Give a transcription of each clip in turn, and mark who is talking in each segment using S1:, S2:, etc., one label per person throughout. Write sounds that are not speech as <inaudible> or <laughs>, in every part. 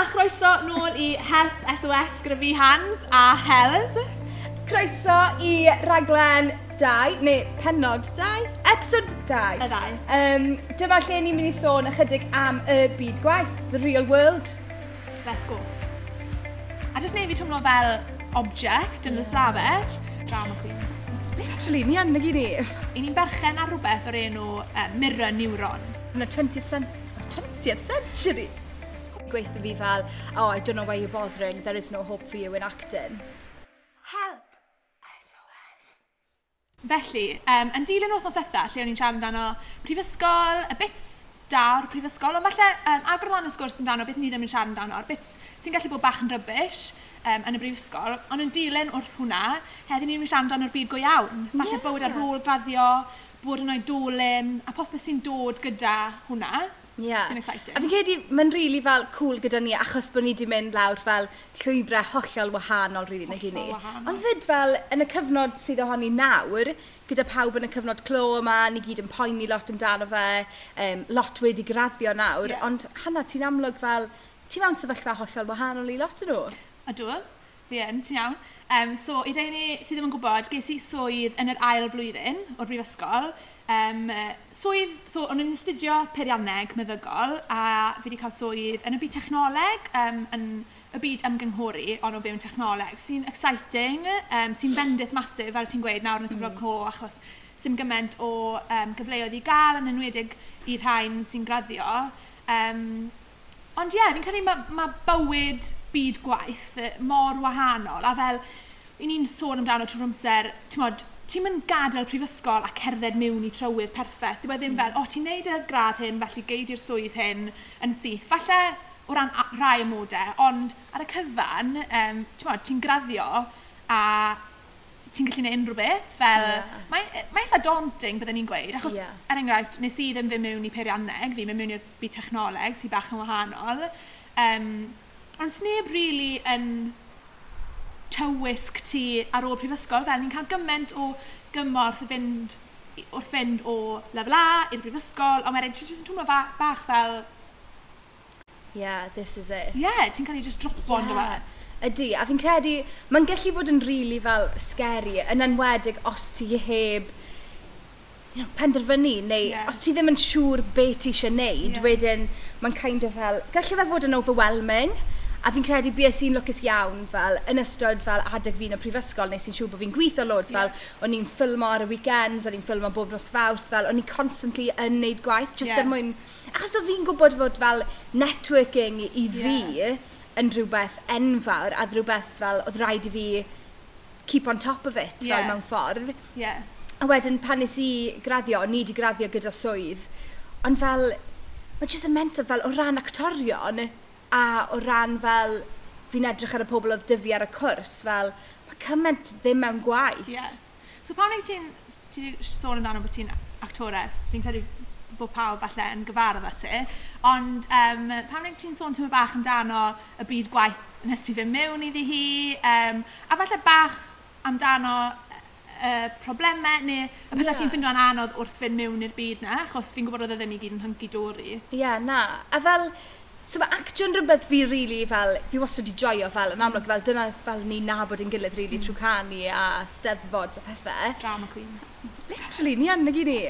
S1: a chroeso nôl i Help SOS gyda fi Hans a Helz.
S2: Croeso i raglen 2, neu penod 2, episod 2.
S1: Y ddau.
S2: Um, dyma lle ni'n mynd i sôn ychydig am y byd gwaith, the real world.
S1: Let's go. A jyst neud fi twmlo fel object yn y stafell. Drama Queens.
S2: Literally, ni yn y gyd ni.
S1: I ni'n berchen ar rhywbeth o'r enw uh, mirror neurons.
S2: Yn y 20th, cent 20th century gweithio fi fel, oh, I don't know why you're bothering, there is no hope for you in acting.
S1: Help! SOS. Felly, um, yn dilyn othnos eitha, lle o'n i'n siarad amdano prifysgol, y bits da o'r prifysgol, ond falle um, agor lan y sgwrs amdano beth ni ddim yn siarad amdano, o'r bits sy'n gallu bod bach yn rybys um, yn y brifysgol, ond yn dilyn wrth hwnna, heddi ni'n mynd siarad amdano'r byd go iawn. Falle yeah. bywyd ar ôl graddio, bod yn oedolyn, a popeth sy'n dod gyda hwnna.
S2: Yeah.
S1: Sy'n exciting.
S2: A fi'n credu, mae'n rili really fel cool gyda ni, achos bod ni wedi mynd lawr fel llwybrau hollol wahanol, rili, really, hollol ni.
S1: hynny.
S2: Ond fyd fel, yn y cyfnod sydd ohoni nawr, gyda pawb yn y cyfnod clo yma, ni gyd yn poeni lot amdano fe, um, lot wedi graddio nawr,
S1: yeah.
S2: ond hana, ti'n amlwg fel, ti mewn sefyllfa hollol wahanol i lot yn nhw?
S1: Ydw, fi yn, ti'n iawn. Um, so, i reini sydd ddim yn gwybod, ges i swydd yn yr ail flwyddyn o'r brifysgol, Um, swydd, so, o'n i'n astudio peirianneg meddygol a fi wedi cael swydd yn y byd technoleg, um, yn y byd ymgynghori, ond o fewn technoleg, sy'n exciting, um, sy'n bendith masif, fel ti'n gweud, nawr yn y cyfrol mm. co, achos sy'n gymaint o um, gyfleoedd i gael, yn enwedig i'r rhain sy'n graddio. Um, ond ie, yeah, fi'n credu mae ma bywyd byd gwaith e, mor wahanol, a fel, i ni'n sôn amdano trwy'r amser, ti'n modd, ti'n mynd gadael prifysgol a cerdded mewn i trywydd perffaith. Dwi e ddim fel, o, ti'n neud y gradd hyn, felly geid i'r swydd hyn yn syth. Falle o ran rhai ymodau, ond ar y cyfan, um, ti'n modd, ti'n graddio a ti'n gallu gwneud unrhyw beth, fel, yeah. mae, mae eitha daunting byddwn ni'n gweud, achos, yeah. er enghraifft, nes i ddim fy mewn i peirianneg, fi, mewn i'r byd technoleg, sy'n bach yn wahanol, um, ond sneb rili really yn tywysg ti ar ôl prifysgol, fel ni'n cael gymaint o gymorth i fynd wrth fynd o lefel A i'r brifysgol, ond mae'n jyst yn tŵmlo bach fel...
S2: Yeah, this is it.
S1: Yeah, ti'n cael ei just dropo yn yeah.
S2: Ydy, a fi'n credu, mae'n gallu fod yn rili really fel scary, yn enwedig os ti heb you know, penderfynu, neu
S1: yeah.
S2: os ti ddim yn siŵr beth ti eisiau neud,
S1: yeah.
S2: wedyn mae'n kind of fel, gallu fe fod yn overwhelming, A fi'n credu bues sy'n lwcus iawn fel yn ystod fel adeg fi yn y prifysgol neu sy'n siŵr bod fi'n gweithio loads fel yeah. o'n i'n ffilmo ar y weekends, o'n i'n ffilmo bob nos fawrth fel o'n i'n constantly yn neud gwaith just
S1: yeah.
S2: er mwyn achos o fi'n gwybod fod fel networking i fi
S1: yeah.
S2: yn rhywbeth enfawr a rhywbeth fel oedd rhaid i fi keep on top of it
S1: yeah.
S2: fel mewn ffordd.
S1: Yeah.
S2: A wedyn pan nes i graddio, o'n i wedi graddio gyda swydd ond fel mae jyst yn mental fel o ran actorion A o ran fel, fi'n edrych ar y pobl oedd dyfu ar y cwrs, fel, mae cymaint ddim mewn gwaith.
S1: Yeah. So pan wyt ti'n ti sôn amdano bod ti'n actores, fi'n credu bod pawb falle yn gyfarwydd â ti, ond um, pan wyt ti'n sôn tyma bach amdano y byd gwaith nes ti fynd mewn iddi hi, um, a falle bach amdano e, e, y uh, problemau neu y pethau yeah. ti'n ffindio'n anodd wrth fynd mewn i'r byd na, achos fi'n gwybod oedd e ddim i gyd yn hyngu dori.
S2: Ie, yeah, na. A fel, So mae actio'n rhywbeth fi rili really fel, fi wastad wedi joio fel, yn amlwg fel dyna fel ni nabod yn gilydd rili really, mm. trwy canu a steddfod a pethau.
S1: Drama queens.
S2: Literally, ni anna gyn ni.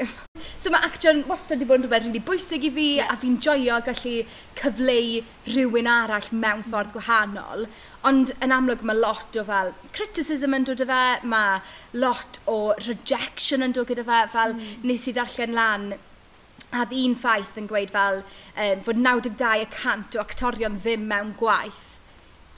S2: So mae actio'n wastad wedi bod yn rhywbeth rili really bwysig i fi
S1: yeah.
S2: a fi'n joio gallu cyfleu rhywun arall mewn mm. ffordd gwahanol. Ond yn amlwg mae lot o fel criticism yn dod o fe, mae lot o rejection yn dod gyda fe, fel mm. nes i ddarllen lan a un ffaith yn gweud fel um, fod 92% o actorion ddim mewn gwaith.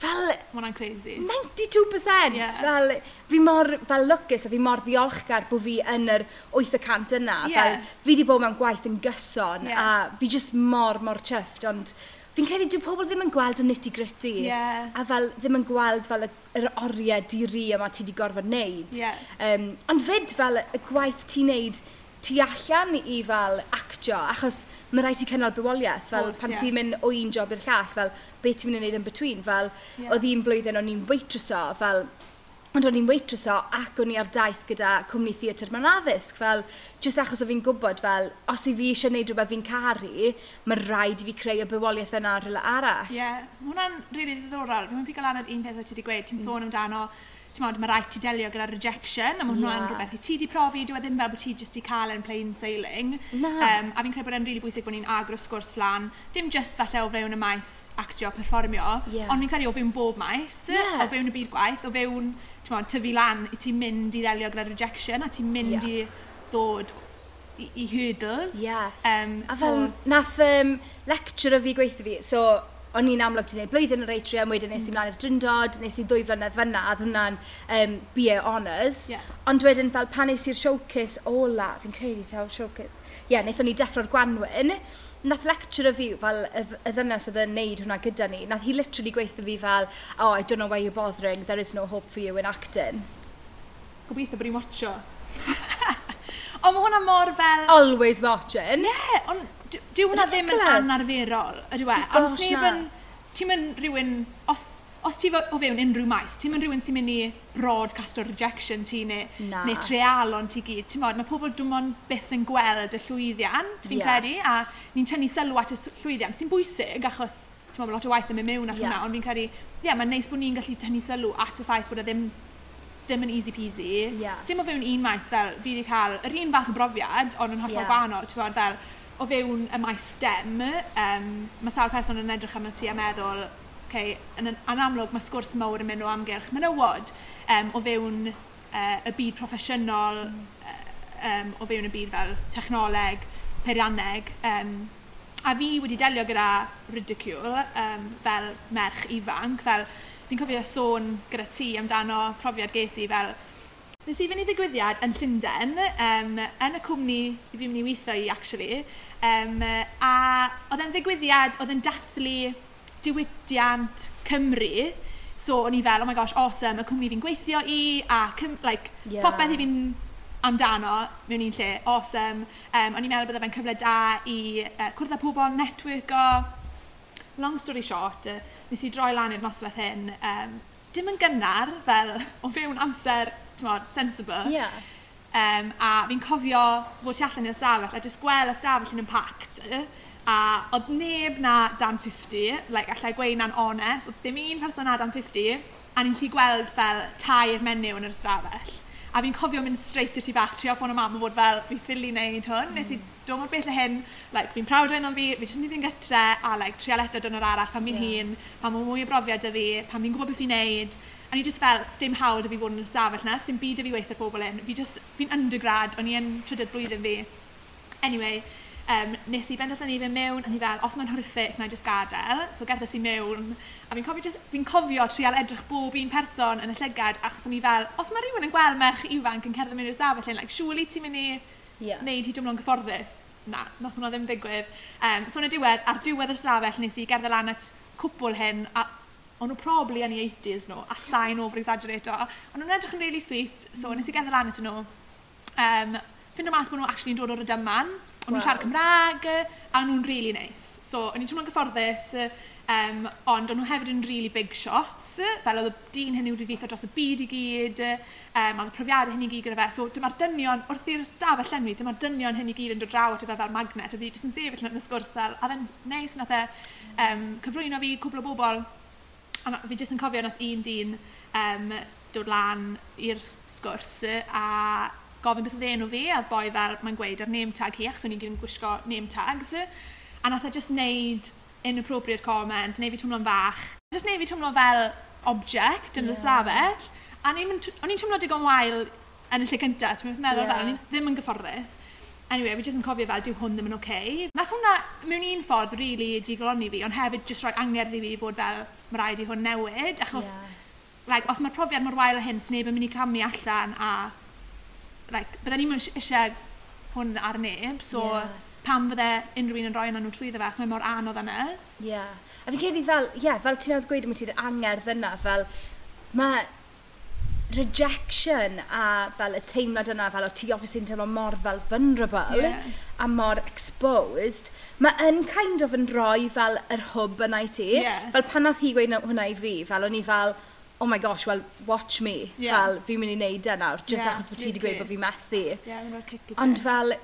S2: Fel...
S1: Mwna'n crazy.
S2: 92%!
S1: Yeah.
S2: Fel, fi mor fel lwcus a fi mor ddiolchgar bod fi yn yr 8% yna.
S1: Yeah.
S2: Fel, fi wedi bod mewn gwaith yn gyson
S1: yeah.
S2: a fi just mor, mor chyfft, ond fi'n credu dyw pobl ddim yn gweld y nitty gritty.
S1: Yeah.
S2: A fel, ddim yn gweld fel yr oriau diri yma ti wedi gorfod wneud.
S1: Yeah.
S2: Um, ond fyd fel y gwaith ti'n wneud, tu allan i fel actio, achos mae rhaid ti cynnal bywoliaeth, fel
S1: Oes,
S2: pan
S1: yeah.
S2: ti'n mynd o un job i'r llall, fel beth ti'n mynd i wneud yn between, fel
S1: yeah.
S2: oedd un blwyddyn o'n i'n waitressa, fel ond o'n i'n waitressa ac o'n i ar daith gyda cwmni theatr mewn addysg, fel jyst achos o fi'n gwybod fel, os i fi eisiau gwneud rhywbeth fi'n caru, mae rhaid i fi creu y bywoliaeth yna ar rhywle arall.
S1: Ie, yeah, mae hwnna'n rili really ddiddorol. Fi'n mynd i gael ar un peth o ti wedi gweud, ti'n mm. sôn amdano mod, mae rhaid ti delio gyda rejection, a mae hwnna'n yeah. rhywbeth i ti di profi, dwi ddim fel bod ti jyst i cael yn plain sailing. Um, a fi'n credu bod e'n rili really bwysig bod ni'n agro sgwrs lan, dim just falle o fewn y maes actio, perfformio, yeah. ond fi'n credu o fewn bob maes, yeah. o fewn y byd gwaith, o fewn mod, tyfu lan i ti'n mynd i ddelio gyda rejection, a ti'n mynd yeah. i ddod i, i hurdles.
S2: Yeah. Um, a so, fel nath um, lecturer fi gweithio fi, so o'n i'n amlwg wedi gwneud blwyddyn yr atrium, wedyn nes i mlaen i'r dryndod, nes i ddwy flynedd fyna, a hwnna'n um, BA Honours. Yeah. Ond wedyn fel pan nes i'r showcase ola, fi'n credu taw showcase, ie, yeah, wnaethon ni deffro'r gwanwyn, nath lecturer fi, fel y, y ddynas oedd yn neud hwnna gyda ni, nath hi literally gweithio fi fel, oh, I don't know why you're bothering, there is no hope for you in acting.
S1: Gobeithio bod i'n watcho. <laughs> ond mae hwnna mor fel...
S2: Always watching.
S1: Ie, yeah, ond Dyw hwnna ddim yn anarferol, ydw e? Ond sneb yn... Ti'n mynd rhywun... Os, os ti o fewn unrhyw maes, ti'n mynd rhywun sy'n mynd i broadcasto rejection ti neu, Na. neu trealon ti gyd. Ti'n modd, mae pobl dwi'n dwmon byth yn gweld y llwyddiant, fi'n yeah. credu, a ni'n tynnu sylw at y llwyddiant sy'n bwysig achos ti'n modd, lot o waith yn mynd mewn at yeah. hwnna, ond fi'n credu, ie, yeah, mae'n neis bod ni'n gallu tynnu sylw at y ffaith bod e ddim ddim yn easy peasy. Yeah. Dim o fewn un maes fel fi wedi cael yr un fath o brofiad, ond yn hollol yeah. gwahanol. Ti'n fel, o fewn y maes STEM, um, mae sawl person yn edrych arno ti a meddwl, okay, yn, yn amlwg mae sgwrs mawr yn mynd o amgylch menywod um, o fewn uh, y byd proffesiynol, mm. um, o fewn y byd fel technoleg, peirianneg. Um, a fi wedi delio gyda ridicule um, fel merch ifanc, fel fi'n cofio sôn gyda ti amdano profiad ges i fel Nes i fynd i ddigwyddiad yn Llundain, um, yn y cwmni i fi'n mynd i weithio i, actually, um, a oedd e'n ddigwyddiad oedd yn dathlu diwydiant Cymru, so o'n i fel, oh my gosh, awesome, y cwmni fi'n gweithio i, a cym, like, yeah. popeth i fi'n amdano mewn un lle, awesome. Um, o'n i'n meddwl bydde fe'n cyfle da i uh, cwrdd â pobl, networko. Long story short, uh, nes i droi lan i'r noswaith hyn, um, dim yn gynnar fel o fewn amser tmod, sensible. Yeah. Um, a fi'n cofio fod ti allan i'r stafell a jyst gweld y stafell yn impact. A oedd neb na dan 50, like, allai gweud na'n onest, oedd dim un person na dan 50, a ni'n lli gweld fel tair menyw yn yr stafell. A fi'n cofio mynd straight i'r tu bach, trio ffôn o mam a fod fel, fi ffili wneud hwn, mm. nes i do mor beth le hyn, like, fi'n prawd o'n fi, fi jyst yn gytre, a like, trio leto dyn nhw'r arall pan fi'n yeah. hun, pan mae'n mwy o brofiad y fi, pan fi'n gwybod beth fi'n neud A ni just fel, dim hawl da fi fod yn y stafell na, sy'n byd dy fi weithio pobl yn. Fi just, fi'n undergrad, o'n i yn trydydd blwyddyn fi. Anyway, um, nes i benderfynu i fe mewn, a ni fel, os mae'n horrific, na i just gadael. So gerdded i mewn, a fi'n cofio, fi cofio trial edrych bob un person yn y llygad, achos o'n i fel, os mae rhywun yn gweld merch ifanc yn cerdded mewn i'r stafell yn, like, surely ti'n mynd i yeah. neud hi dwmlo'n gyfforddus. Na, nath hwnna ddim ddigwydd. Um, so yn y diwedd, ar diwedd y stafell, nes i gerdded lan at cwpl hyn, a o'n nhw probably yn i 80s nhw, a sain over exaggerator. Ond nhw'n edrych yn really sweet, so mm. nes i genddo lan at nhw. Um, Fynd o mas bod nhw actually yn dod o'r dyman, o'n nhw'n siarad Cymraeg, a o'n nhw'n really nice. So, o'n i'n teimlo'n gyfforddus, um, ond o'n nhw hefyd yn really big shots, fel oedd y dyn hynny wedi gweithio dros y byd i gyd, um, oedd y profiadau hynny gyd gyda fe, so dyma'r dynion, wrth i'r stafell llenwi, dyma'r dynion hynny gyd yn dod draw at y fe fel magnet, a fi jyst yn sefyll yn y sgwrs fel, a fe'n neis nath e um, cyflwyno fi cwbl o bobl, a fi jyst yn cofio nath un dyn um, dod lan i'r sgwrs a gofyn beth oedd enw fi a boi fel mae'n gweud ar name tag hi achos o'n i'n gyd yn gwisgo name tags a nath e just neud inappropriate comment, neu fi twmlo'n fach. Just neu fi twmlo fel object yn yeah. y stafell. A o'n i'n twmlo digon wael yn y lle cyntaf. Ti'n meddwl yeah. fel, o'n i ddim yn gyfforddus. Anyway, fi jyst yn cofio fel, dyw hwn ddim yn oce. Okay. Nath hwnna, mewn un ffordd, rili really, diglonni fi, ond hefyd jyst rhoi angerdd i fi fod fel, mae rhaid i hwn newid, achos yeah. like, os mae'r profiad mor wael o hyn, sneb yn mynd i camu allan a like, bydden ni'n eisiau hwn ar neb, so yeah. pam fydde unrhyw un yn rhoi yna nhw trwy ddefa, so mae mor anodd yna.
S2: Ie. Yeah. A fi'n credu fel, ie, yeah, fel ti'n oedd gweud, mae ti'n angerdd yna, fel, mae rejection a fel y teimlad yna fel o ti obviously yn teimlo mor fel vulnerable yeah. a mor exposed mae yn kind of yn rhoi fel yr hwb yna i ti yeah. fel pan nath hi gweud hwnna i fi fel o'n i fel oh my gosh, well, watch me.
S1: Yeah.
S2: Fel, fi'n mynd i wneud e nawr, just
S1: yeah,
S2: achos bod ti wedi gweud bod fi methu.
S1: Yeah,
S2: Ond fel,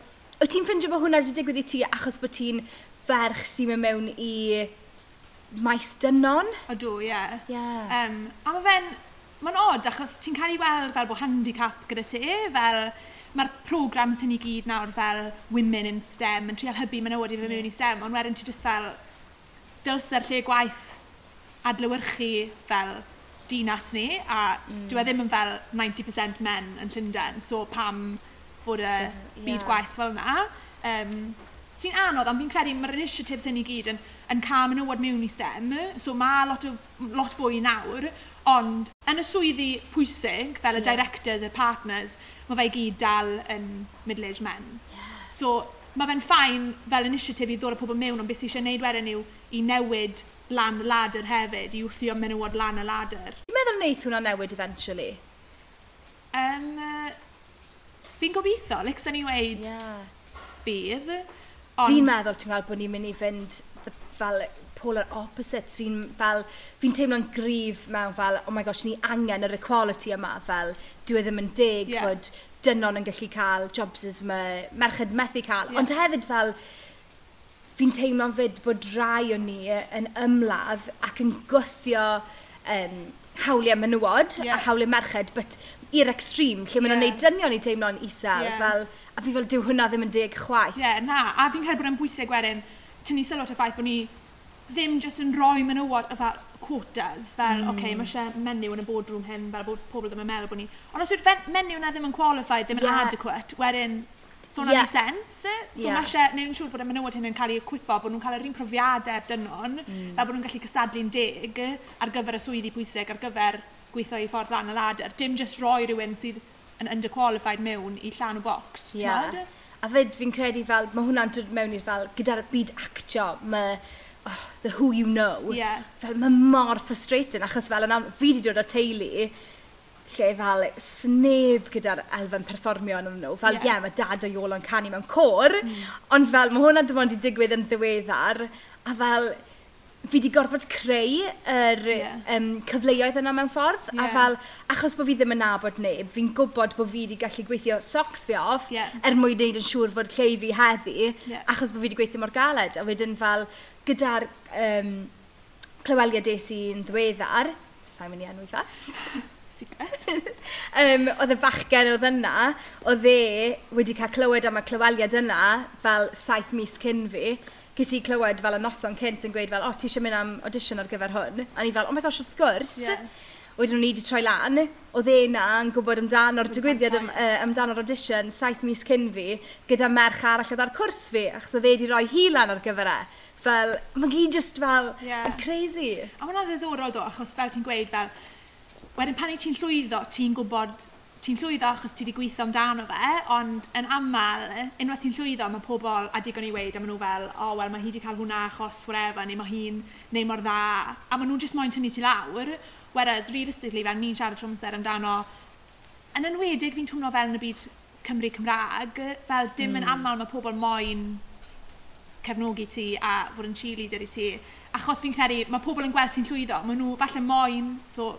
S2: wyt ti'n ffindio bod hwnna wedi digwydd i ti achos bod ti'n ferch sy'n mynd mewn i maes dynon?
S1: O dw, ie. Yeah.
S2: yeah.
S1: Um, a mae fe'n, mae'n odd achos ti'n cael ei weld fel bod handicap gyda ti, e? fel mae'r programs hyn i gyd nawr fel women in STEM yn trial hybu menywod i fy mewn i STEM, ond wedyn ti just fel dylse'r lle gwaith adlywyrchu fel dinas ni a mm. dwi e ddim yn fel 90% men yn Llundain, so pam fod y
S2: yeah,
S1: byd gwaith fel yna. Um, sy'n anodd, ond fi'n credu mae'r initiatives hyn i gyd yn, yn cael menywod mewn i STEM, so mae lot, o, lot fwy nawr, ond yn y swyddi pwysig, fel y directors, y partners, mae fe i gyd dal yn middle-aged men. So mae fe'n ffain fel initiative i ddod y pobl mewn, ond beth sy'n eisiau gwneud wedyn yw i newid lan y ladder hefyd, i wthio menywod lan y ladder.
S2: Ti'n meddwl wneud hwnna newid eventually?
S1: Um, uh, fi'n gobeithio, lics yn i weid
S2: yeah.
S1: fydd.
S2: Fi'n meddwl, ti'n gweld, bod ni'n mynd i fynd the, fel polar opposites. Fi'n fel, fi'n teimlo'n grif mewn fel, oh my gosh, ni angen yr equality yma fel, dyw e ddim yn deg yeah. fod dynon yn gallu cael jobs as mae merched methu cael. Yeah. Ond hefyd fel, fi'n teimlo'n fyd bod rai o ni yn ymladd ac yn gwythio um, hawliau menywod
S1: yeah.
S2: a hawliau merched, but i'r extreme, lle maen yeah.
S1: nhw'n
S2: gwneud dynion i teimlo'n isel.
S1: Yeah.
S2: Fel, A fi fel, dyw hwnna ddim yn deg chwaith.
S1: Ie, yeah, na. A fi'n credu bod e'n bwysig wedyn, ti'n ni sylw at y ffaith bod ni ddim jyst yn rhoi menywod o fel quotas, fel, mm. oce, okay, mae eisiau menyw yn y boardroom hyn, fel bod pobl ddim yn meddwl bod ni. Ond os yw'r menyw na ddim yn qualified, ddim yn
S2: yeah.
S1: adequate, wedyn So
S2: hwnna
S1: yeah. sens. So yeah. mae eisiau neud yn siŵr bod y menywod hyn yn cael ei equipo, bod nhw'n cael yr un profiadau dynon, mm. fel bod nhw'n gallu cystadlu'n deg ar gyfer y swyddi pwysig, ar gyfer gweithio i ffordd lan y ladder. Dim jyst roi rhywun sydd yn underqualified mewn i llan o bocs. Yeah.
S2: A fyd fi'n credu fel, mae hwnna'n dod mewn i'r fel, gyda'r byd actio, mae oh, the who you know.
S1: Yeah.
S2: Fel mae mor frustrating, achos fel yna, fi wedi dod o teulu, lle fel sneb gyda'r elfen perfformio yn nhw. Fel, ie,
S1: yeah.
S2: yeah, mae dad a Iola'n canu mewn cor, mm. ond fel, mae hwnna dim ond i digwydd yn ddiweddar, a fel, fi wedi gorfod creu yr yeah. um, cyfleoedd yna mewn ffordd, yeah.
S1: a
S2: fel, achos bod fi ddim yn nabod neb, fi'n gwybod bod fi wedi gallu gweithio socks fi off,
S1: yeah.
S2: er mwyn wneud yn siŵr fod lle fi heddi,
S1: yeah.
S2: achos bod fi wedi gweithio mor galed, a wedyn fel, gyda'r um, clyweliad des i'n ddiweddar, sa'n mynd i enw eitha, <laughs>
S1: secret. <laughs>
S2: um, oedd y bachgen oedd yna, oedd e wedi cael clywed am y clyweliad yna fel saith mis cyn fi, ges i clywed fel y noson cynt yn gweud fel, o, oh, ti eisiau mynd am audition ar gyfer hwn? A ni fel, oh my gosh, wrth gwrs.
S1: Yeah.
S2: Wedyn nhw ni wedi troi lan, oedd e na yn gwybod amdano'r digwyddiad am, uh, amdano'r audition saith mis cyn fi gyda merch arall oedd ar cwrs fi, achos oedd e wedi rhoi hi lan ar gyfer e fel, mae gyd just fel,
S1: yeah.
S2: yn crazy.
S1: A hwnna ddiddorol do, achos fel ti'n gweud fel, wedyn pan i ti'n llwyddo, ti'n gwybod ti'n llwyddo achos ti wedi gweithio amdano fe, ond yn aml, unwaith ti'n llwyddo, mae pobl a digon i weid, a maen nhw fel, o, oh, wel, mae hi wedi cael hwnna achos whatever, neu mae hi'n neu mor dda, a maen nhw jyst moyn tynnu ti lawr, whereas, realistically, fel ni'n siarad trwy amser amdano, yn enwedig fi'n twmno fel yn y byd Cymru Cymraeg, fel dim mm. yn aml mae pobl moyn cefnogi ti a fod yn cheerleader i ti. Achos fi'n credu, mae pobl yn gweld ti'n llwyddo, maen nhw falle moyn, so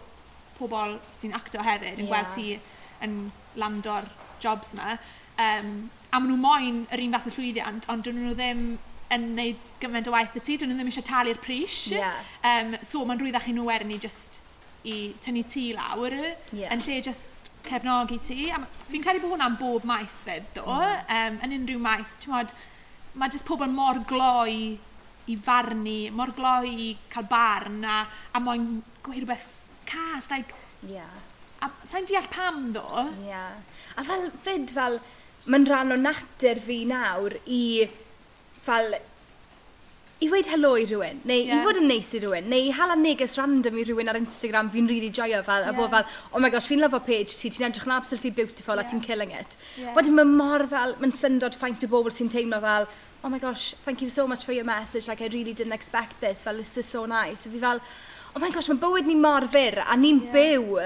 S1: pobl sy'n acto hefyd yn
S2: yeah.
S1: gweld ti yn lando'r jobs yma. Um, a maen nhw moyn yr un fath o llwyddiant, ond dyn nhw ddim yn gwneud gymaint o waith y ti, dyn nhw ddim eisiau talu'r pris.
S2: Yeah.
S1: Um, so mae'n rwyddach chi nhw er ni just i tynnu ti lawr
S2: yeah.
S1: yn lle just cefnogi ti. Fi'n credu bod hwnna'n bob maes fed, ddo. Mm. Um, yn unrhyw maes, ti'n modd, mae just pobl mor gloi i farnu, mor gloi i cael barn a, a moyn gweud rhywbeth cas. Like,
S2: yeah.
S1: A sa'n deall pam ddo?
S2: Ie. Yeah. A fel fyd fel, mae'n rhan o natur fi nawr i fel i weid helo i rhywun, neu
S1: yeah.
S2: i fod yn neis i rhywun, neu i hala neges random i rhywun ar Instagram fi'n really joio fel, yeah.
S1: a
S2: bod fel, oh my gosh, fi'n lyfo page ti, ti'n edrych yn absolutely beautiful yeah.
S1: a
S2: ti'n killing it.
S1: Yeah.
S2: Wedyn mae mor fel, mae'n syndod ffaint o bobl sy'n teimlo fel, oh my gosh, thank you so much for your message, like I really didn't expect this, fel this is so nice. A fi fel, oh my gosh, mae bywyd ni mor fyr, a ni'n
S1: yeah.
S2: byw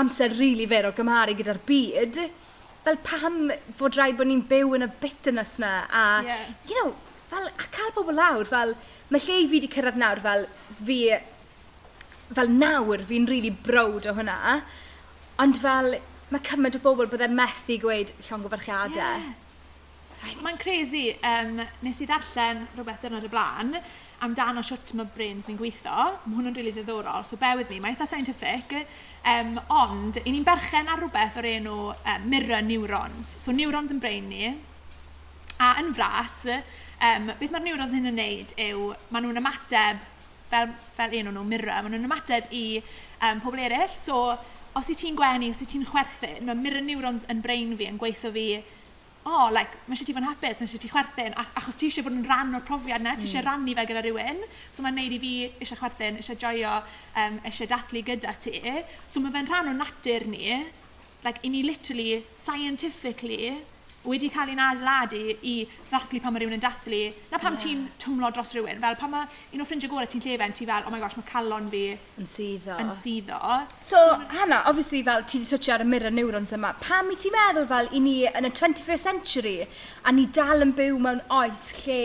S2: amser rili really fyr o gymharu gyda'r byd, fel pam fod rhaid bod ni'n byw yn y bitterness na a,
S1: yeah.
S2: you know, fel, a cael bobl lawr, fel, mae lle i fi wedi cyrraedd nawr, fel, fi, fel nawr fi'n rili really browd o hwnna, ond fel, mae cymaint o bobl byddai'n methu gweud llongofarchiadau.
S1: Yeah. Mae'n crazy, um, nes i ddarllen rhywbeth dyrnod y blaen, amdano siwt mae brains fi'n gweithio, mae hwnnw'n rili really ddiddorol, so bear with me, mae eitha scientific, um, ond i ni'n berchen ar rhywbeth o'r enw um, mirror neurons. So neurons yn brain ni, a yn fras, um, beth mae'r neurons hyn yn neud yw, maen nhw'n ymateb, fel, fel un o'n nhw, mirror, maen nhw'n ymateb i um, pobl eraill, so os i ti'n gwenu, os i ti'n chwerthin, mae mirror neurons yn brain fi yn gweithio fi oh, like, mae eisiau ti fod yn hapus, mae eisiau ti chwerthin, achos ti eisiau fod yn rhan o'r profiad yna, ti eisiau mm. rannu fe gyda rhywun. So mae'n neud i fi eisiau chwerthin, eisiau joio, um, eisiau dathlu gyda ti. So mae fe'n rhan o natur ni, like, i ni literally, scientifically, wedi cael ei adeiladu i ddathlu pan mae rhywun yn dathlu, na pam yeah. ti'n twmlo dros rhywun. Fel pan mae un o ffrindiau gorau ti'n llefen, ti fel, oh my gosh, mae calon fi
S2: yn syddo.
S1: Yn syddo.
S2: So, so Hannah, obviously fel ti wedi twtio ar y mirror neurons yma, pam i ti'n meddwl fel i ni yn y 21st century a ni dal yn byw mewn oes lle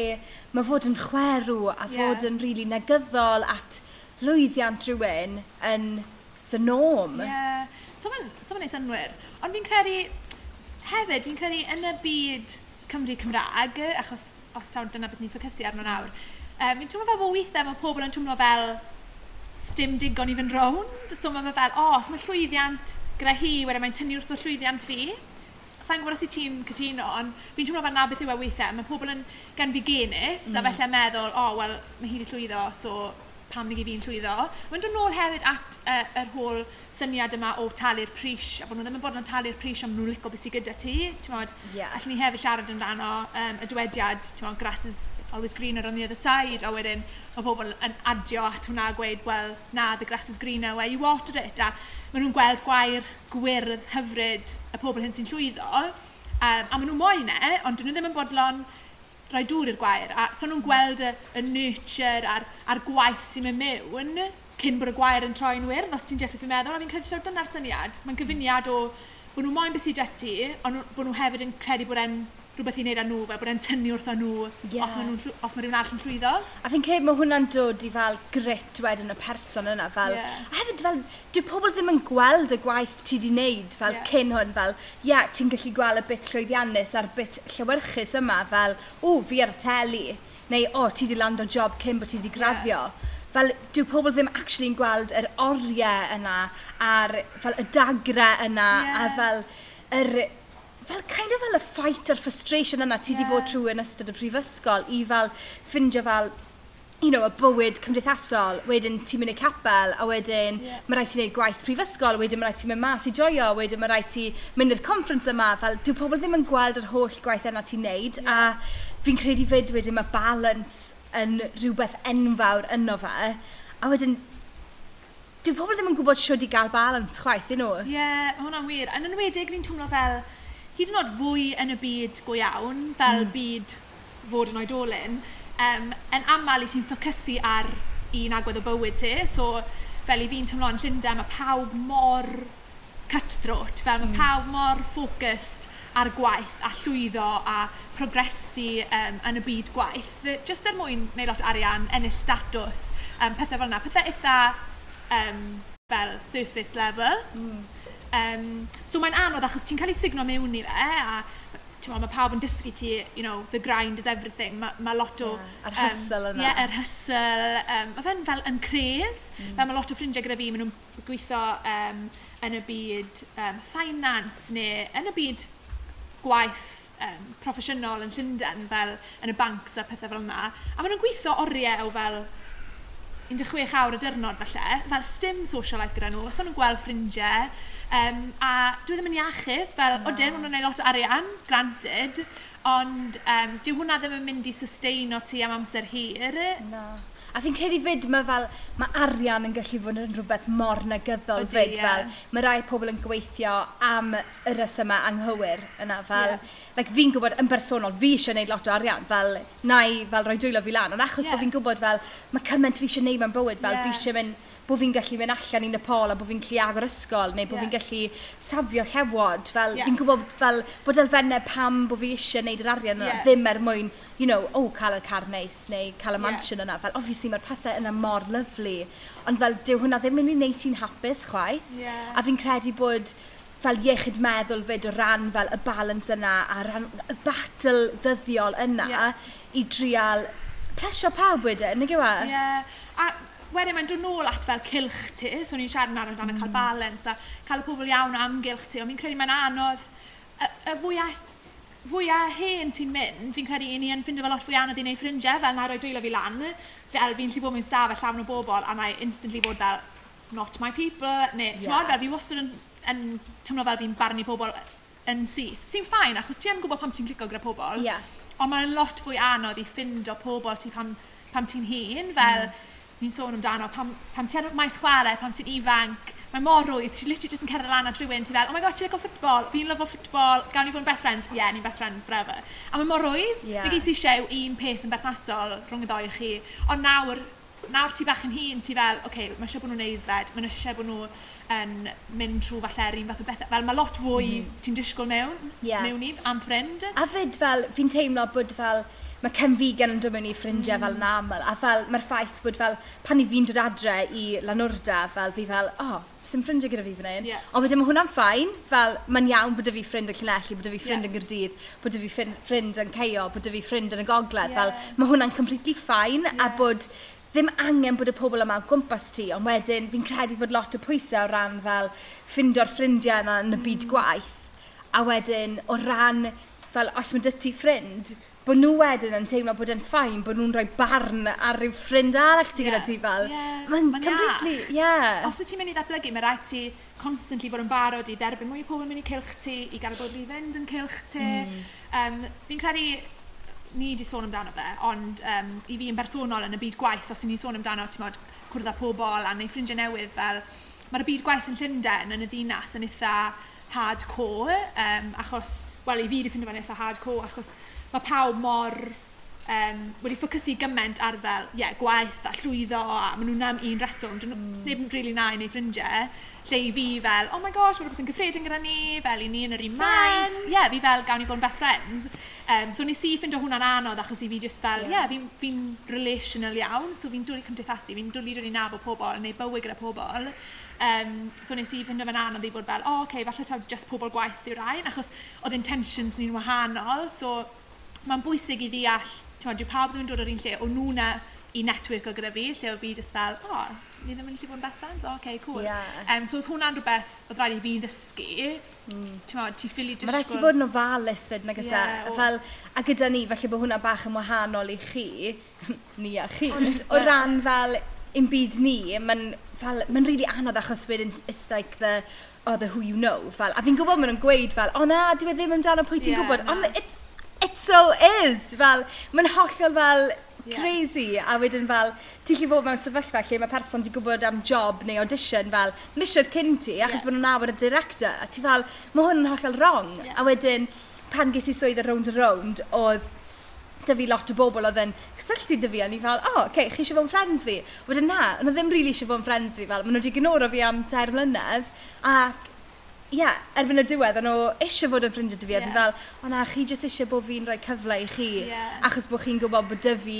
S2: mae fod yn chwerw a fod yeah. yn rili really negyddol at lwyddiant rhywun yn the norm.
S1: Yeah. So mae'n so ma neis synwyr. Ond fi'n credu hefyd, fi'n credu yn y byd Cymru Cymraeg, achos os tawn dyna beth ni'n ffocysu arno nawr, um, fi'n twmlo fel bod weithiau mae pobl yn twmlo fel stym digon i fynd rownd. So mae fel, o, oh, os mae llwyddiant gyda hi, wedyn mae'n tynnu wrth o llwyddiant fi. Sa'n gwybod os i ti'n cytuno, ond fi'n twmlo fel na beth yw e weithiau. Mae pobl yn gan fi genus, mm. a felly meddwl, o, oh, wel, mae hi wedi llwyddo, so pam nag i fi'n llwyddo. Mae'n dod nôl hefyd at uh, yr holl syniad yma o talu'r pris, a bod nhw ddim yn bod yn talu'r pris am nhw'n licio beth sydd gyda ti. Mod, yeah. Allwn ni hefyd siarad amdano um, y dywediad, mod, grass is always greener on the other side, a wedyn mae pobl yn adio at hwnna a gweud, well, na, the grass is greener where you water it, a maen nhw'n gweld gwair gwyrdd hyfryd y pobl hyn sy'n llwyddo, um, a maen nhw'n moyn e, ond dyn nhw ddim yn bodlon rhoi dŵr i'r gwair. A so nhw'n gweld y, y nurture a'r, ar gwaith sy'n mynd mewn cyn bod y gwair yn troi'n wyrdd, os ti'n dechrau fi'n meddwl, a fi'n credu sawr dyna'r syniad. Mae'n gyfuniad o bod nhw'n moyn beth sydd ati, ond bod nhw hefyd yn credu bod e'n rhywbeth i wneud â nhw, fel bod e'n tynnu wrtho nhw yeah. os mae nhw, os mae rhywun arall yn llwyddo.
S2: A fi'n credu mae hwnna'n dod i fel grit wedyn y person yna, fel, yeah. a hefyd fel, dyw pobl ddim yn gweld y gwaith ti di wneud, fel yeah. cyn hwn, fel, ia, yeah, ti'n gallu gweld y bit llwyddiannus a'r bit llywyrchus yma, fel, o, fi ar y teli, neu, o, ti di land o job cyn bod ti di graddio. Yeah fel dyw pobl ddim actually'n gweld yr oriau yna a'r fel y dagre yna yeah. a fel yr fel kind of fel y fight a'r frustration yna ti wedi yeah. bod trwy yn ystod y prifysgol i fel ffindio fel you know, y bywyd cymdeithasol, wedyn ti'n mynd i capel, a wedyn yeah. mae rhaid ti'n gwneud gwaith prifysgol, wedyn mae rhaid ti'n mynd mas i joio, wedyn mae rhaid ti mynd i'r conference yma, fel dyw pobl ddim yn gweld yr holl gwaith yna ti'n neud, yeah. a fi'n credu fyd wedyn mae balance yn rhywbeth enfawr yno fe, a wedyn dyw pobl ddim yn gwybod siwr i gael balance chwaith, dyn nhw?
S1: Ie, yeah, hwnna'n wir. Yn enwedig fi'n twmlo fel, hyd yn oed fwy yn y byd go iawn, fel mm. byd fod yn oedolyn, um, yn aml i ti'n ffocysu ar un agwedd o bywyd ti. So, fel i fi'n tymlo'n Llundain, mae pawb mor cutthroat, fel mae mm. pawb mor focused ar gwaith a llwyddo a progresu um, yn y byd gwaith. Just er mwyn neu lot arian, ennill statws, um, pethau fel yna. Pethau eitha um, fel surface level. Mm. Um, so mae'n anodd achos ti'n cael ei signo mewn i fe a mae pawb yn dysgu ti, you know, the grind is everything. Mae ma lot o...
S2: Yeah, yr hustle um, yna.
S1: Ie, yeah, yr hysl. Um, mae fe'n fel yn cres. Mm. Fel mae lot o ffrindiau gyda fi, maen nhw'n gweithio um, yn y byd um, finance neu yn y byd gwaith um, proffesiynol yn Llundain fel yn y banks a pethau fel yna. A maen nhw'n gweithio oriau o fel 16 awr y dyrnod falle, fel stym social life gyda nhw, os o'n nhw'n gweld ffrindiau, Um, a dwi ddim yn iachus, fel, no. o dyn, hwnna'n ei lot o arian, granted, ond um, dwi hwnna ddim yn mynd i sustain o ti am amser hir.
S2: No. A fi'n credu fyd mae fel, mae arian yn gallu fod yn rhywbeth mor negyddol Odi, fyd yeah. fel. Mae rai pobl yn gweithio am y rysymau anghywir yna fel. Yeah. Like, fi'n gwybod yn bersonol, fi eisiau gwneud lot o arian fel na i, fel rhoi dwylo fi lan. Ond achos yeah. bod fi'n gwybod fel, mae cymaint fi eisiau gwneud mewn bywyd fel, yeah. fi eisiau mynd bod fi'n gallu mynd allan i Nepal a bod fi'n gallu agor ysgol neu bod
S1: yeah.
S2: fi'n gallu safio llewod. Fel,
S1: yeah.
S2: Fi'n gwybod fel, bod elfennau pam bod fi eisiau gwneud yr arian yna
S1: yeah.
S2: ddim er mwyn, you know, o, oh, cael y car neis neu cael y mansion yeah. yna. Fel, obviously, mae'r pethau yna mor lyflu. Ond fel, dyw hwnna ddim yn ei wneud ti'n hapus chwaith.
S1: Yeah.
S2: A fi'n credu bod fel iechyd meddwl fyd o ran fel y balans yna a ran y battle ddyddiol yna
S1: yeah.
S2: i drial plesio pawb wedyn, nag yw e?
S1: Ie, yeah. a wedyn mae'n dod nôl at fel cilch ti, so ni'n siarad yn amdano mm. cael balans a cael y pobl iawn o amgylch ti, ond fi'n credu mae'n anodd, y, y fwyau fwyau hen ti'n mynd, fi'n credu i ni yn ffindio fel lot fwy anodd i wneud ffrindiau, fel na roi dwylo fi lan, fel fi'n lli bod mewn stafell llawn o bobl, a na i instantly bod fel, not my people, neu, yeah.
S2: ti'n
S1: yeah. fel, fi wastad yn, yn tymlo fel fi'n barnu pobl yn syth. Sy'n ffain, achos ti yn gwybod pam ti'n clico gyda pobl,
S2: yeah.
S1: ond mae'n lot fwy anodd i ffindio pobl ti pam, pam ti'n hun, fel, mm ni'n sôn amdano, pam, pam ti ar maes chwarae, pam ti'n ifanc, mae mor rwydd, ti'n literally just yn cerdded lan at rhywun, ti fel, oh my god, ti'n lygo ffutbol, fi'n lyfo ffutbol, gawn ni fod yn best friends? Ie, yeah, ni'n best friends forever. A mae mor rwydd, yeah. fe gys i siew un peth yn berthnasol rhwng y ddoi chi, ond nawr, nawr ti bach yn hun, ti fel, oce, okay, mae eisiau bod nhw'n eiddfed, mae eisiau bod nhw yn mynd trwy falle un fath o bethau. Fel mae lot fwy mm. ti'n disgwyl mewn,
S2: yeah.
S1: mewn i, am ffrind.
S2: A fyd fel, fi'n teimlo bod fel, mae cemfigen yn dod mewn i ffrindiau mm. fel yn aml. A fel, mae'r ffaith bod fel, pan i fi'n dod adre i lanwrda, fel fi fel, o, oh, sy'n ffrindiau gyda fi fan hyn.
S1: Yeah.
S2: Ond wedyn mae hwnna'n ffain, fel, mae'n iawn bod y fi ffrind yn Llanelli, bod y fi ffrind
S1: yeah.
S2: yn Gyrdydd, bod y fi ffrind yn Ceio, bod y fi ffrind yn y Gogledd.
S1: Yeah.
S2: Fel, mae hwnna'n completely ffain, yeah.
S1: a
S2: bod ddim angen bod y pobl yma o gwmpas ti, ond wedyn fi'n credu fod lot o pwysau o ran fel ffindio'r ffrindiau yna yn y byd gwaith. A wedyn o ran, fel os mae dy ti ffrind, bod nhw wedyn yn teimlo bod yn ffain bod nhw'n rhoi barn ar ryw ffrind arall sy'n yeah.
S1: gyda
S2: ti fel.
S1: Yeah.
S2: Mae'n
S1: ma
S2: completely, ie. Yeah.
S1: Os wyt ti'n mynd i ddatblygu, mae rhaid ti constantly bod yn barod i dderbyn mwy o pobl yn mynd i cilch ti, i gael bod i fynd yn cilch ti. Mm. Um, fi'n credu ni wedi sôn amdano fe, ond um, i fi yn bersonol yn y byd gwaith, os ni'n sôn amdano, ti'n modd, cwrdd â pobl a neu ffrindiau newydd fel, mae'r byd gwaith yn Llundain yn y ddinas yn eitha hardcore, um, achos, wel, i fi wedi ffindio fe'n eitha hardcore, achos mae pawb mor um, wedi ffocysu gymaint ar fel yeah, gwaith a llwyddo a maen nhw'n am un reswm. Dyn mm. sneb yn really na i neu ffrindiau. Lle i fi fel, oh my gosh, mae'n rhywbeth yn gyffredin gyda ni, fel i ni yn yr un maes. Ie, yeah, fi fel gawn i fod yn best friends. Um, so nes i ffindio hwnna'n anodd achos i fi just fel, ie, yeah. yeah, fi'n fi, relational iawn, so fi'n dwlu cymdeithasu, fi'n dwlu dod i nabod pobl neu bywyd gyda pobl. Um, so nes i ffindio fan anodd i fod fel, o, oh, okay, falle taw just pobl gwaith yw'r rhain, achos oedd intentions ni'n wahanol, so Mae'n bwysig i ddeall, ti'n meddwl, pawb ddim yn dod o'r un lle, o'n nhw na i network o gyda fi, lle o fi just fel, o, oh, ni ddim yn gallu bod yn best friends, o, oh, okay, cool.
S2: Yeah.
S1: Um, so oedd hwnna'n rhywbeth oedd rhaid i fi ddysgu, mm. ti'n modd, ti ffili dysgu...
S2: Mae rhaid ti fod yn ofalus fyd, nag ysa,
S1: yeah,
S2: fel, a gyda ni, falle bod hwnna bach yn wahanol i chi, <laughs> ni a chi, Ond, o ran fel, un byd ni, mae'n fel, mae'n really anodd achos wedyn, it's like the, oh, the who you know, fel, a fi'n gwybod maen nhw'n gweud fel, o oh, na, dwi e ddim amdano pwy ti'n
S1: yeah,
S2: gwybod, ond it so is. Fel, mae'n hollol fel crazy a wedyn fel ti'n lli fod mewn sefyllfa lle mae person di gwybod am job neu audition fel misiodd cyn ti achos
S1: yeah.
S2: bod nhw'n awr y director a ti fel mae hwn yn hollol wrong
S1: yeah.
S2: a wedyn pan ges i swydd y round a round oedd da fi lot o bobl oedd yn cysylltu dy fi a ni fel, o, oh, okay, chi eisiau fod yn friends fi? Wedyn na, ond ddim rili really eisiau fod yn friends fi, fel, maen nhw wedi gynnoro fi am tair mlynedd, ac yeah, erbyn y diwedd, o'n nhw eisiau fod yn ffrindiau dy fi,
S1: yeah.
S2: fel, o na, chi jyst eisiau bod fi'n rhoi cyfle i chi,
S1: yeah.
S2: achos bod chi'n gwybod bod dy fi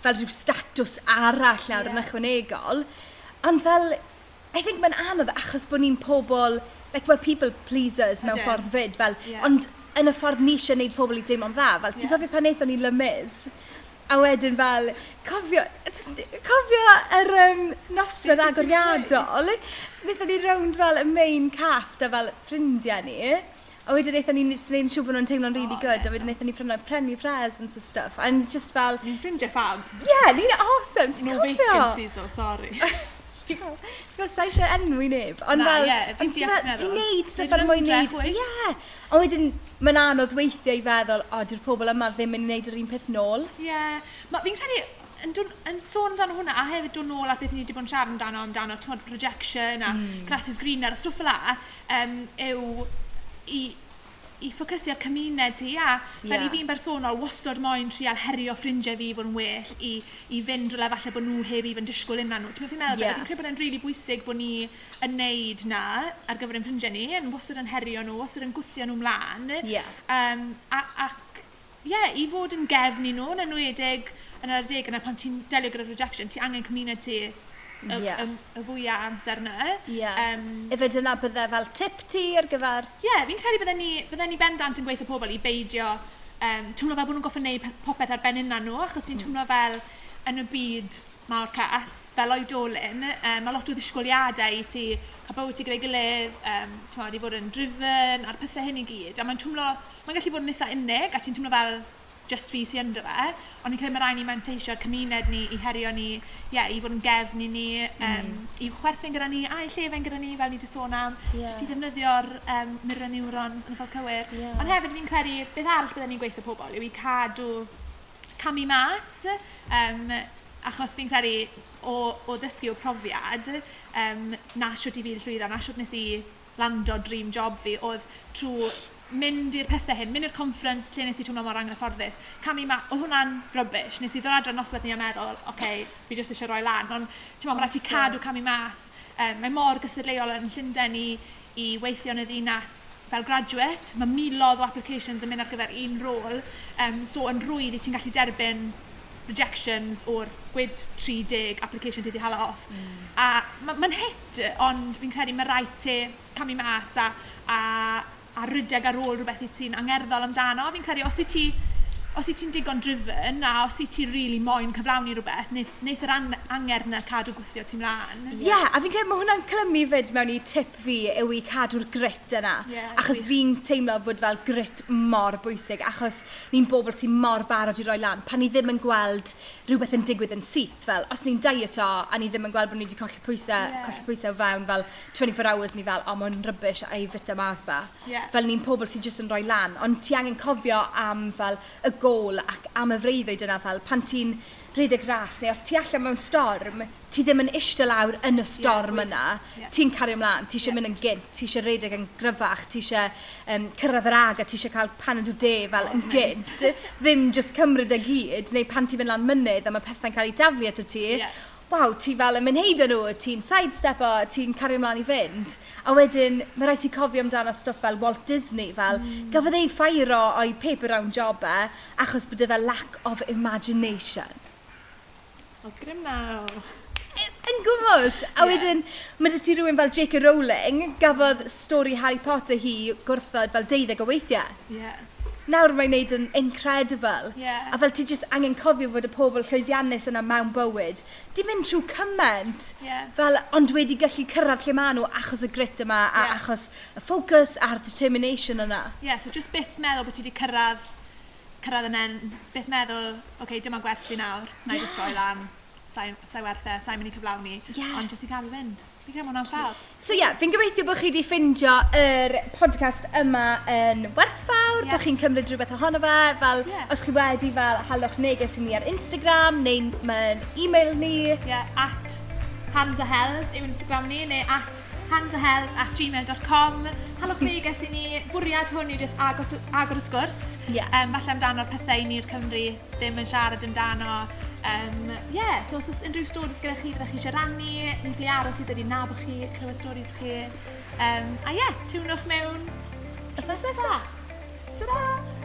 S2: fel rhyw statws arall nawr
S1: yeah.
S2: yn ychwanegol. Ond fel, I think mae'n anodd achos bod ni'n pobl, like, we're people pleasers mewn ffordd fyd, fel,
S1: yeah.
S2: ond yn y ffordd ni eisiau gwneud pobl i deimlo'n dda, fel, yeah.
S1: ti'n
S2: cofio pan eithon ni Lymys, A wedyn fel, cofio, cofio yr um,
S1: nosfedd
S2: agoriadol. wnaethon ni rownd fel y main cast a fel ffrindiau ni. A wedyn wnaethon ni'n gwneud siw bod nhw'n teimlo'n really
S1: oh,
S2: good.
S1: Yeah.
S2: A wedyn wnaethon ni prynu, prynu presents and stuff. And just fel...
S1: Ni'n ffrindiau fab.
S2: Yeah, ni'n awesome. Ti'n cofio?
S1: No vacancies though, sorry. <laughs>
S2: Ti'n gwybod, sa eisiau enwi neb. Ond fel, ti'n neud stuff ar y
S1: mwyn
S2: neud. Ie. Ond wedyn, mae'n anodd weithiau i feddwl, o, di'r pobl yma ddim yn neud yr un peth nôl.
S1: Ie. Yeah. Fi'n credu, yn, dwn, yn sôn amdano hwnna, a hefyd dod nôl at beth ni wedi bod yn siarad amdano, amdano, ti'n rejection a mm. green a'r stwff yla, um, yw i i ffocysu ar cymuned hi a fel
S2: yeah.
S1: i fi'n bersonol wastod moyn trial herio ffrindiau fi fod yn well i, i fynd rhywle falle bod nhw heb i fynd disgwyl unna nhw. Ti'n meddwl
S2: fi'n meddwl,
S1: yeah. fi'n credu bod e'n rili really bwysig bod ni yn neud na ar gyfer ein ffrindiau ni, yn wastod yn herio nhw, wastod yn gwthio nhw mlaen.
S2: Yeah.
S1: Um, a, ac, ie, yeah, i fod yn gefn i nhw, yn enwedig yn yr adeg yna pan ti'n delio gyda rejection, ti angen cymuned ti y,
S2: yeah.
S1: y, y fwyaf amser yna.
S2: Yeah.
S1: Um,
S2: Efe dyna bydde fel tip ti ar gyfer?
S1: Ie, yeah, fi'n credu bydden ni, bydden ni bendant yn gweithio pobl i beidio um, teimlo fel bod nhw'n goffo wneud popeth ar ben unna nhw, achos fi'n mm. teimlo fel yn y byd mawr cas, fel oedolyn, um, mae lot o ddisgwyliadau i ti cael bod ti gyda'i gilydd, um, ti'n fawr, i fod yn driven, a'r pethau hyn i gyd. A mae'n teimlo, mae'n gallu bod yn eitha unig, a ti'n teimlo fel just fi sy'n ynddo fe. Ond ni'n credu mae rhaid ni manteisio cymuned ni i herio ni, ie, yeah, i fod yn gefn i ni, um, mm. i chwerthu'n gyda ni, a i llefen gyda ni fel ni wedi sôn am,
S2: yeah.
S1: jyst i ddefnyddio'r um, mirror neurons yn y ffordd cywir.
S2: Yeah.
S1: Ond hefyd fi'n credu, beth arall byddwn ni'n gweithio pobl yw i cadw camu mas, um, achos fi'n credu o, o ddysgu o profiad, um, na siwt i fi'n llwyddo, na siwt nes i lando dream job fi, oedd trwy mynd i'r pethau hyn, mynd i'r conference lle nes i twmlo mor anghyfforddus, cam i ma, oedd hwnna'n rubbish, nes i ddod adran noswaith ni a meddwl, oce, okay, fi jyst eisiau rhoi lan, ond ti'n meddwl, rhaid i cadw cam i mas, um, mae mor gysadleol yn Llundain i, i weithio yn y ddinas fel graduate, mae milodd o applications yn mynd ar gyfer un rôl, um, so yn rwydd i ti'n gallu derbyn rejections o'r gwyd 30 application ti wedi hala off. Mm. A mae'n ma hit, ond fi'n credu mae rhaid ti camu mas a, a a rydeg ar ôl rhywbeth i ti'n angerddol amdano. Fi'n credu os i ti os i ti'n digon driven a os i ti really moyn cyflawni rhywbeth, neith, neith yr an anger na cadw gwythio ti mlaen.
S2: Ie, yeah. a fi'n credu mae hwnna'n clymu fyd mewn i tip fi yw i cadw'r grit yna.
S1: Yeah,
S2: achos fi'n teimlo bod fel grit mor bwysig, achos ni'n bobl sy'n mor barod i roi lan. Pan ni ddim yn gweld rhywbeth yn digwydd yn syth, fel os ni'n dieto a ni ddim yn gweld bod ni wedi colli pwysau, yeah. colli pwysau fewn fel 24 hours ni fel, o, mae'n rybys a'i fita mas ba.
S1: Yeah.
S2: Fel ni'n pobl sy'n jyst yn rhoi lan, ond ti angen cofio am fel y gol ac am y freuddwyd yna fel pan ti'n rhedeg ras neu os ti allan mewn storm, ti ddim yn eistedd lawr yn y storm
S1: yeah,
S2: yna,
S1: yeah.
S2: ti'n cario ymlaen, ti eisiau
S1: yeah.
S2: mynd yn gynt, ti eisiau rhedeg yn gryfach, ti eisiau um, cyrraedd yr aga, ti eisiau cael paned o de fel oh, yn
S1: nice.
S2: gynt, ddim just cymryd y gyd, neu pan ti'n mynd lan mynydd a mae pethau'n cael ei daflu at y ti,
S1: yeah
S2: waw, ti fel yn mynheibio nhw, ti'n sidestepo, ti'n cario ymlaen i fynd. A wedyn, mae rhaid ti cofio amdano stwff fel Walt Disney, fel mm. gafodd ei ffairo o'i paper round jobau achos bod e fel lack of imagination.
S1: O, grym naw e,
S2: yn gwmws. A wedyn, mae dy ti rhywun fel J.K. Rowling gafodd stori Harry Potter hi gwrthod fel deuddeg o weithiau.
S1: Yeah
S2: nawr mae'n neud yn incredible.
S1: Yeah.
S2: A fel ti jyst angen cofio fod y pobl llwyddiannus yna mewn bywyd, di mynd trwy cymaint,
S1: yeah.
S2: fel ond wedi gallu cyrraedd lle maen nhw achos y grit yma, a
S1: yeah.
S2: achos y ffocws a'r determination yna.
S1: Ie, Yeah, so just byth meddwl bod ti wedi cyrraedd, cyrraedd yn en, byth meddwl, oce, okay, dyma gwerth fi nawr, na yeah.
S2: i
S1: just roi lan sa'i sa e, sa'n mynd i cyflawni,
S2: yeah.
S1: ond jyst i gael i fynd. Fi'n credu hwnna'n ffawr.
S2: So ie, yeah, fi'n gobeithio bod chi wedi ffindio yr podcast yma yn werthfawr,
S1: yeah.
S2: bod chi'n cymryd rhywbeth ohono fe, fel
S1: yeah.
S2: os chi wedi fel halwch neges i ni ar Instagram neu mewn e-mail ni.
S1: Ie, yeah, at hands a hells yw Instagram ni, neu at handsahels at gmail.com. Halwch neges <laughs> i ni, bwriad hwn yw jyst agos, agor y sgwrs.
S2: Yeah.
S1: Um, falle amdano'r pethau ni'r Cymru ddim yn siarad amdano. Um, yeah, so os oes unrhyw storis gyda chi, fyddech chi eisiau rannu, ni'n fli aros i ddod i nabod chi, clywed storis chi. Um, a ie, yeah, tiwnwch mewn.
S2: Y ffas nesaf. Ta-da!